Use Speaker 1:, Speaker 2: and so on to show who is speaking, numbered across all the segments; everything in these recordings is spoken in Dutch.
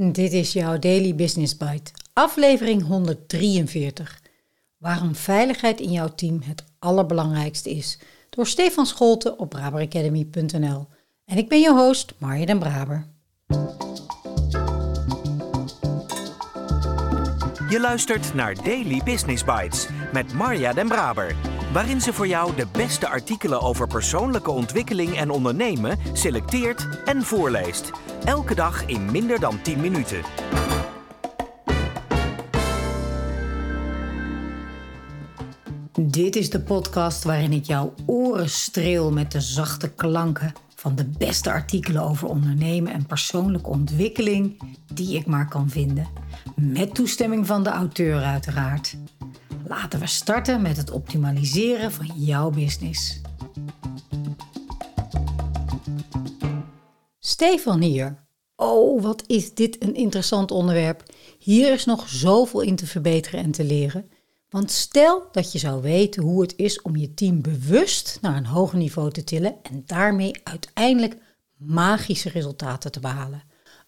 Speaker 1: Dit is jouw Daily Business Bite, aflevering 143. Waarom veiligheid in jouw team het allerbelangrijkste is. Door Stefan Scholten op braberacademy.nl. En ik ben je host, Marja den Braber.
Speaker 2: Je luistert naar Daily Business Bites met Marja den Braber waarin ze voor jou de beste artikelen over persoonlijke ontwikkeling en ondernemen selecteert en voorleest. Elke dag in minder dan 10 minuten.
Speaker 1: Dit is de podcast waarin ik jouw oren streel met de zachte klanken van de beste artikelen over ondernemen en persoonlijke ontwikkeling die ik maar kan vinden. Met toestemming van de auteur uiteraard. Laten we starten met het optimaliseren van jouw business. Stefan hier. Oh, wat is dit een interessant onderwerp. Hier is nog zoveel in te verbeteren en te leren. Want stel dat je zou weten hoe het is om je team bewust naar een hoger niveau te tillen en daarmee uiteindelijk magische resultaten te behalen.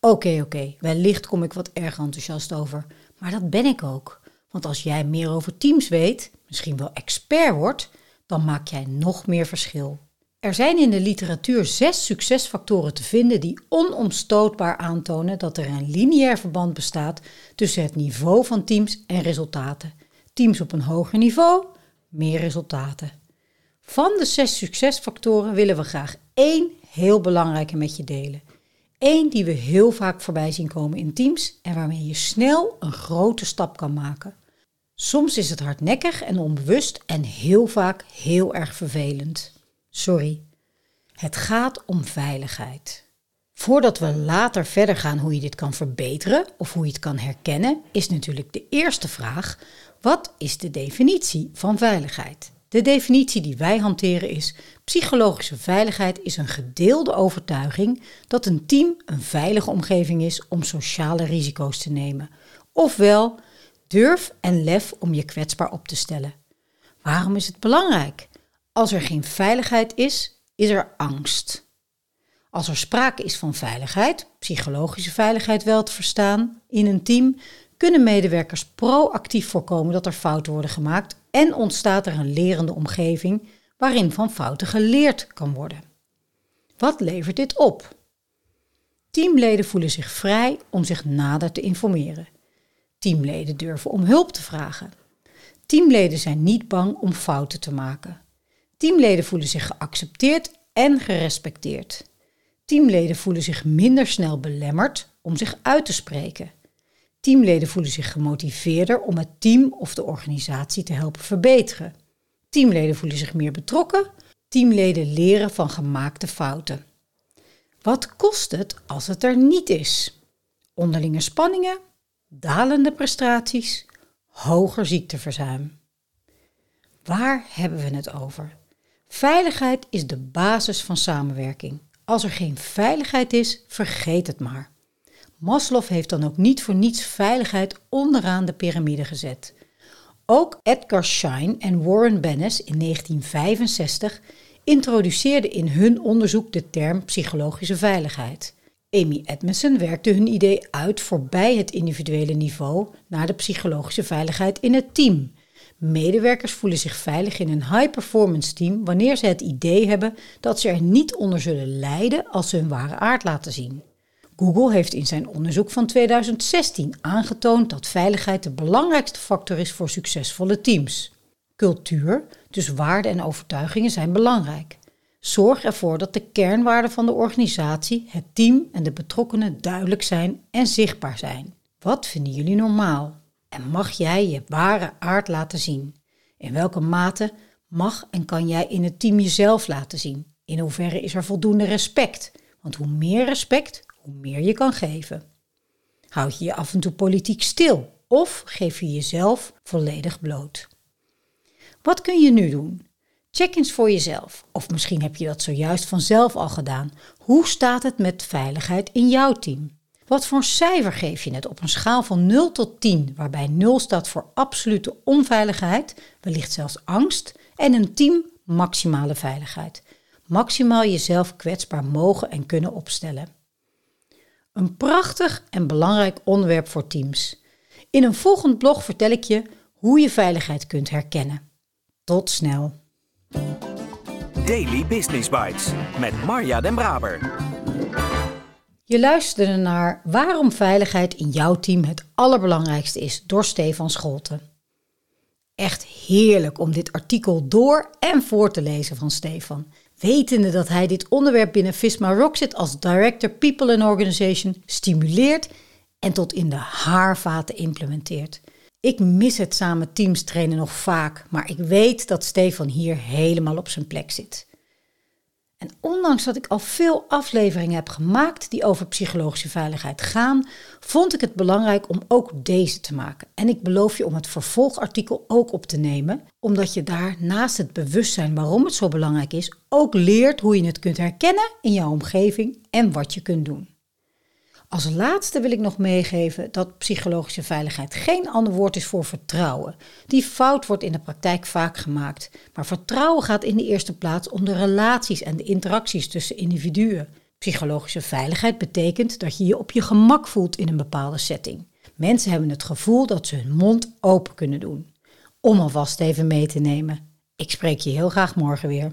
Speaker 1: Oké, oké, wellicht kom ik wat erg enthousiast over, maar dat ben ik ook. Want als jij meer over teams weet, misschien wel expert wordt, dan maak jij nog meer verschil. Er zijn in de literatuur zes succesfactoren te vinden die onomstootbaar aantonen dat er een lineair verband bestaat tussen het niveau van teams en resultaten. Teams op een hoger niveau, meer resultaten. Van de zes succesfactoren willen we graag één heel belangrijke met je delen. Eén die we heel vaak voorbij zien komen in teams en waarmee je snel een grote stap kan maken. Soms is het hardnekkig en onbewust en heel vaak heel erg vervelend. Sorry. Het gaat om veiligheid. Voordat we later verder gaan hoe je dit kan verbeteren of hoe je het kan herkennen, is natuurlijk de eerste vraag: wat is de definitie van veiligheid? De definitie die wij hanteren is: psychologische veiligheid is een gedeelde overtuiging dat een team een veilige omgeving is om sociale risico's te nemen. Ofwel, Durf en lef om je kwetsbaar op te stellen. Waarom is het belangrijk? Als er geen veiligheid is, is er angst. Als er sprake is van veiligheid, psychologische veiligheid wel te verstaan, in een team, kunnen medewerkers proactief voorkomen dat er fouten worden gemaakt en ontstaat er een lerende omgeving waarin van fouten geleerd kan worden. Wat levert dit op? Teamleden voelen zich vrij om zich nader te informeren. Teamleden durven om hulp te vragen. Teamleden zijn niet bang om fouten te maken. Teamleden voelen zich geaccepteerd en gerespecteerd. Teamleden voelen zich minder snel belemmerd om zich uit te spreken. Teamleden voelen zich gemotiveerder om het team of de organisatie te helpen verbeteren. Teamleden voelen zich meer betrokken. Teamleden leren van gemaakte fouten. Wat kost het als het er niet is? Onderlinge spanningen, dalende prestaties, hoger ziekteverzuim. Waar hebben we het over? Veiligheid is de basis van samenwerking. Als er geen veiligheid is, vergeet het maar. Maslow heeft dan ook niet voor niets veiligheid onderaan de piramide gezet. Ook Edgar Schein en Warren Bennis in 1965 introduceerden in hun onderzoek de term psychologische veiligheid. Amy Edmondson werkte hun idee uit voorbij het individuele niveau naar de psychologische veiligheid in het team. Medewerkers voelen zich veilig in een high-performance team wanneer ze het idee hebben dat ze er niet onder zullen lijden als ze hun ware aard laten zien. Google heeft in zijn onderzoek van 2016 aangetoond dat veiligheid de belangrijkste factor is voor succesvolle teams. Cultuur, dus waarden en overtuigingen, zijn belangrijk. Zorg ervoor dat de kernwaarden van de organisatie, het team en de betrokkenen duidelijk zijn en zichtbaar zijn. Wat vinden jullie normaal? En mag jij je ware aard laten zien? In welke mate mag en kan jij in het team jezelf laten zien? In hoeverre is er voldoende respect? Want hoe meer respect, hoe meer je kan geven. Houd je je af en toe politiek stil of geef je jezelf volledig bloot? Wat kun je nu doen? Check eens voor jezelf. Of misschien heb je dat zojuist vanzelf al gedaan. Hoe staat het met veiligheid in jouw team? Wat voor cijfer geef je het op een schaal van 0 tot 10, waarbij 0 staat voor absolute onveiligheid, wellicht zelfs angst, en een 10 maximale veiligheid. Maximaal jezelf kwetsbaar mogen en kunnen opstellen. Een prachtig en belangrijk onderwerp voor teams. In een volgend blog vertel ik je hoe je veiligheid kunt herkennen. Tot snel.
Speaker 2: Daily Business Bites met Marja Den Braber.
Speaker 1: Je luisterde naar Waarom veiligheid in jouw team het allerbelangrijkste is door Stefan Scholten. Echt heerlijk om dit artikel door en voor te lezen van Stefan. Wetende dat hij dit onderwerp binnen Visma Rockset als Director People and Organization stimuleert en tot in de haarvaten implementeert. Ik mis het samen teams trainen nog vaak, maar ik weet dat Stefan hier helemaal op zijn plek zit. En ondanks dat ik al veel afleveringen heb gemaakt die over psychologische veiligheid gaan, vond ik het belangrijk om ook deze te maken. En ik beloof je om het vervolgartikel ook op te nemen, omdat je daar naast het bewustzijn waarom het zo belangrijk is, ook leert hoe je het kunt herkennen in jouw omgeving en wat je kunt doen. Als laatste wil ik nog meegeven dat psychologische veiligheid geen ander woord is voor vertrouwen. Die fout wordt in de praktijk vaak gemaakt. Maar vertrouwen gaat in de eerste plaats om de relaties en de interacties tussen individuen. Psychologische veiligheid betekent dat je je op je gemak voelt in een bepaalde setting. Mensen hebben het gevoel dat ze hun mond open kunnen doen. Om alvast even mee te nemen. Ik spreek je heel graag morgen weer.